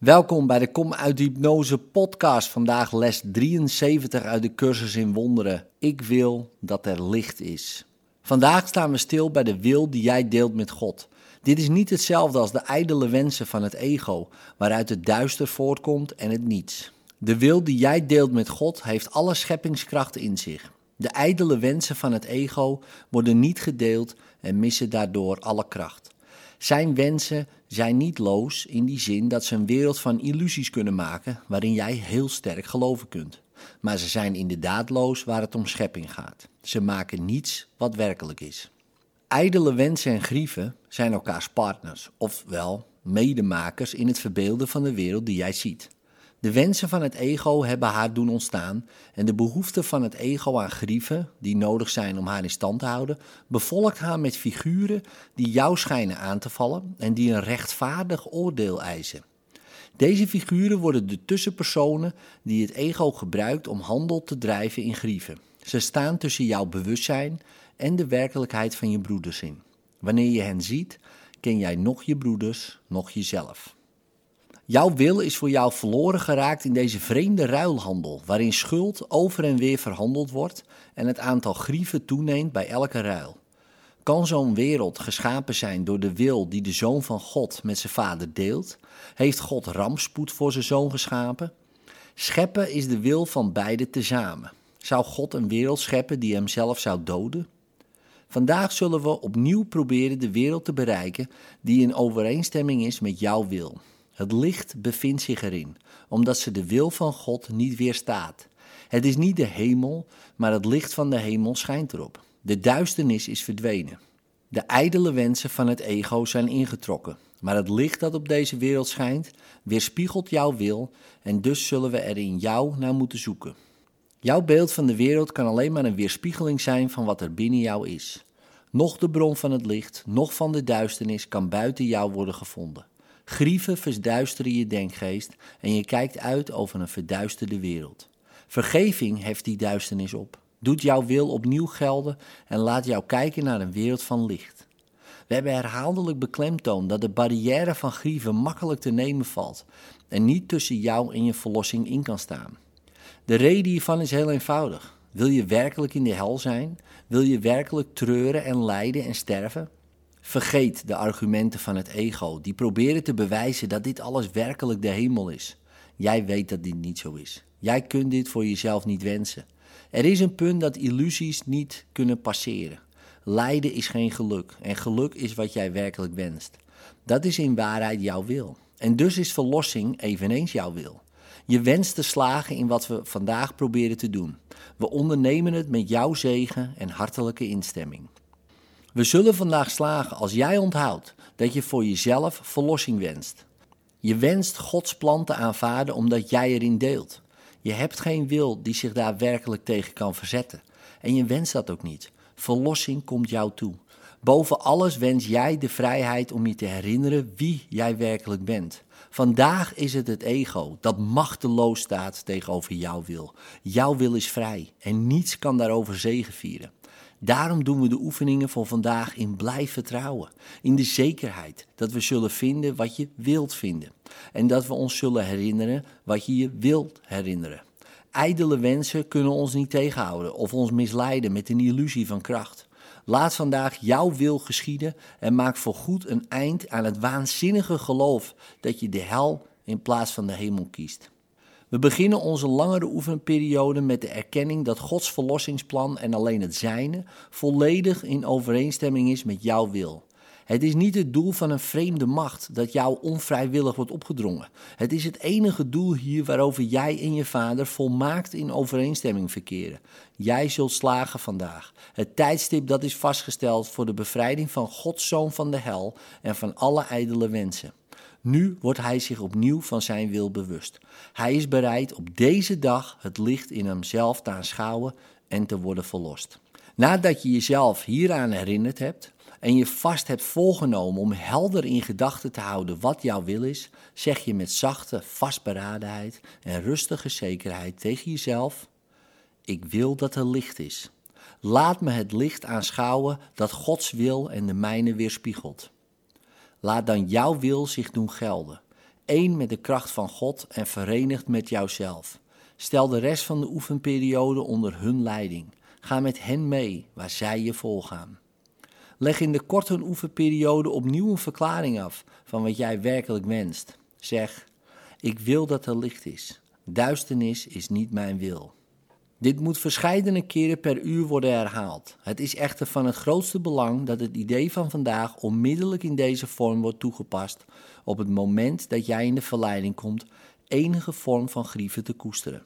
Welkom bij de Kom uit Hypnose podcast. Vandaag les 73 uit de cursus in wonderen. Ik wil dat er licht is. Vandaag staan we stil bij de wil die jij deelt met God. Dit is niet hetzelfde als de ijdele wensen van het ego, waaruit het duister voortkomt en het niets. De wil die jij deelt met God heeft alle scheppingskracht in zich. De ijdele wensen van het ego worden niet gedeeld en missen daardoor alle kracht. Zijn wensen zijn niet loos in die zin dat ze een wereld van illusies kunnen maken waarin jij heel sterk geloven kunt. Maar ze zijn inderdaad loos waar het om schepping gaat. Ze maken niets wat werkelijk is. Ijdele wensen en grieven zijn elkaars partners, ofwel medemakers in het verbeelden van de wereld die jij ziet. De wensen van het ego hebben haar doen ontstaan en de behoefte van het ego aan grieven, die nodig zijn om haar in stand te houden, bevolkt haar met figuren die jou schijnen aan te vallen en die een rechtvaardig oordeel eisen. Deze figuren worden de tussenpersonen die het ego gebruikt om handel te drijven in grieven. Ze staan tussen jouw bewustzijn en de werkelijkheid van je broeders in. Wanneer je hen ziet, ken jij nog je broeders, nog jezelf. Jouw wil is voor jou verloren geraakt in deze vreemde ruilhandel, waarin schuld over en weer verhandeld wordt en het aantal grieven toeneemt bij elke ruil. Kan zo'n wereld geschapen zijn door de wil die de zoon van God met zijn vader deelt? Heeft God rampspoed voor zijn zoon geschapen? Scheppen is de wil van beide tezamen. Zou God een wereld scheppen die hem zelf zou doden? Vandaag zullen we opnieuw proberen de wereld te bereiken die in overeenstemming is met jouw wil. Het licht bevindt zich erin, omdat ze de wil van God niet weerstaat. Het is niet de hemel, maar het licht van de hemel schijnt erop. De duisternis is verdwenen. De ijdele wensen van het ego zijn ingetrokken, maar het licht dat op deze wereld schijnt, weerspiegelt jouw wil en dus zullen we er in jou naar moeten zoeken. Jouw beeld van de wereld kan alleen maar een weerspiegeling zijn van wat er binnen jou is. Nog de bron van het licht, nog van de duisternis kan buiten jou worden gevonden. Grieven verduisteren je denkgeest en je kijkt uit over een verduisterde wereld. Vergeving heft die duisternis op, doet jouw wil opnieuw gelden en laat jou kijken naar een wereld van licht. We hebben herhaaldelijk beklemtoond dat de barrière van grieven makkelijk te nemen valt en niet tussen jou en je verlossing in kan staan. De reden hiervan is heel eenvoudig. Wil je werkelijk in de hel zijn? Wil je werkelijk treuren en lijden en sterven? Vergeet de argumenten van het ego, die proberen te bewijzen dat dit alles werkelijk de hemel is. Jij weet dat dit niet zo is. Jij kunt dit voor jezelf niet wensen. Er is een punt dat illusies niet kunnen passeren. Lijden is geen geluk en geluk is wat jij werkelijk wenst. Dat is in waarheid jouw wil. En dus is verlossing eveneens jouw wil. Je wenst te slagen in wat we vandaag proberen te doen. We ondernemen het met jouw zegen en hartelijke instemming. We zullen vandaag slagen als jij onthoudt dat je voor jezelf verlossing wenst. Je wenst Gods plan te aanvaarden omdat jij erin deelt. Je hebt geen wil die zich daar werkelijk tegen kan verzetten. En je wenst dat ook niet. Verlossing komt jou toe. Boven alles wens jij de vrijheid om je te herinneren wie jij werkelijk bent. Vandaag is het het ego dat machteloos staat tegenover jouw wil. Jouw wil is vrij en niets kan daarover zegevieren. Daarom doen we de oefeningen voor vandaag in blijf vertrouwen. In de zekerheid dat we zullen vinden wat je wilt vinden. En dat we ons zullen herinneren wat je je wilt herinneren. Ijdele wensen kunnen ons niet tegenhouden of ons misleiden met een illusie van kracht. Laat vandaag jouw wil geschieden en maak voorgoed een eind aan het waanzinnige geloof dat je de hel in plaats van de hemel kiest. We beginnen onze langere oefenperiode met de erkenning dat Gods verlossingsplan en alleen het zijne volledig in overeenstemming is met jouw wil. Het is niet het doel van een vreemde macht dat jou onvrijwillig wordt opgedrongen. Het is het enige doel hier waarover jij en je vader volmaakt in overeenstemming verkeren. Jij zult slagen vandaag. Het tijdstip dat is vastgesteld voor de bevrijding van Gods zoon van de hel en van alle ijdele wensen. Nu wordt hij zich opnieuw van zijn wil bewust. Hij is bereid op deze dag het licht in hemzelf te aanschouwen en te worden verlost. Nadat je jezelf hieraan herinnerd hebt en je vast hebt volgenomen om helder in gedachten te houden wat jouw wil is, zeg je met zachte vastberadenheid en rustige zekerheid tegen jezelf: Ik wil dat er licht is. Laat me het licht aanschouwen dat Gods wil en de mijne weerspiegelt. Laat dan jouw wil zich doen gelden. één met de kracht van God en verenigd met jouzelf. Stel de rest van de oefenperiode onder hun leiding. Ga met hen mee waar zij je volgaan. Leg in de korte oefenperiode opnieuw een verklaring af van wat jij werkelijk wenst. Zeg: Ik wil dat er licht is. Duisternis is niet mijn wil. Dit moet verscheidene keren per uur worden herhaald. Het is echter van het grootste belang dat het idee van vandaag onmiddellijk in deze vorm wordt toegepast op het moment dat jij in de verleiding komt enige vorm van grieven te koesteren.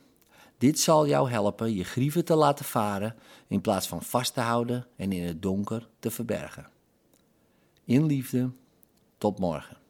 Dit zal jou helpen je grieven te laten varen in plaats van vast te houden en in het donker te verbergen. In liefde, tot morgen.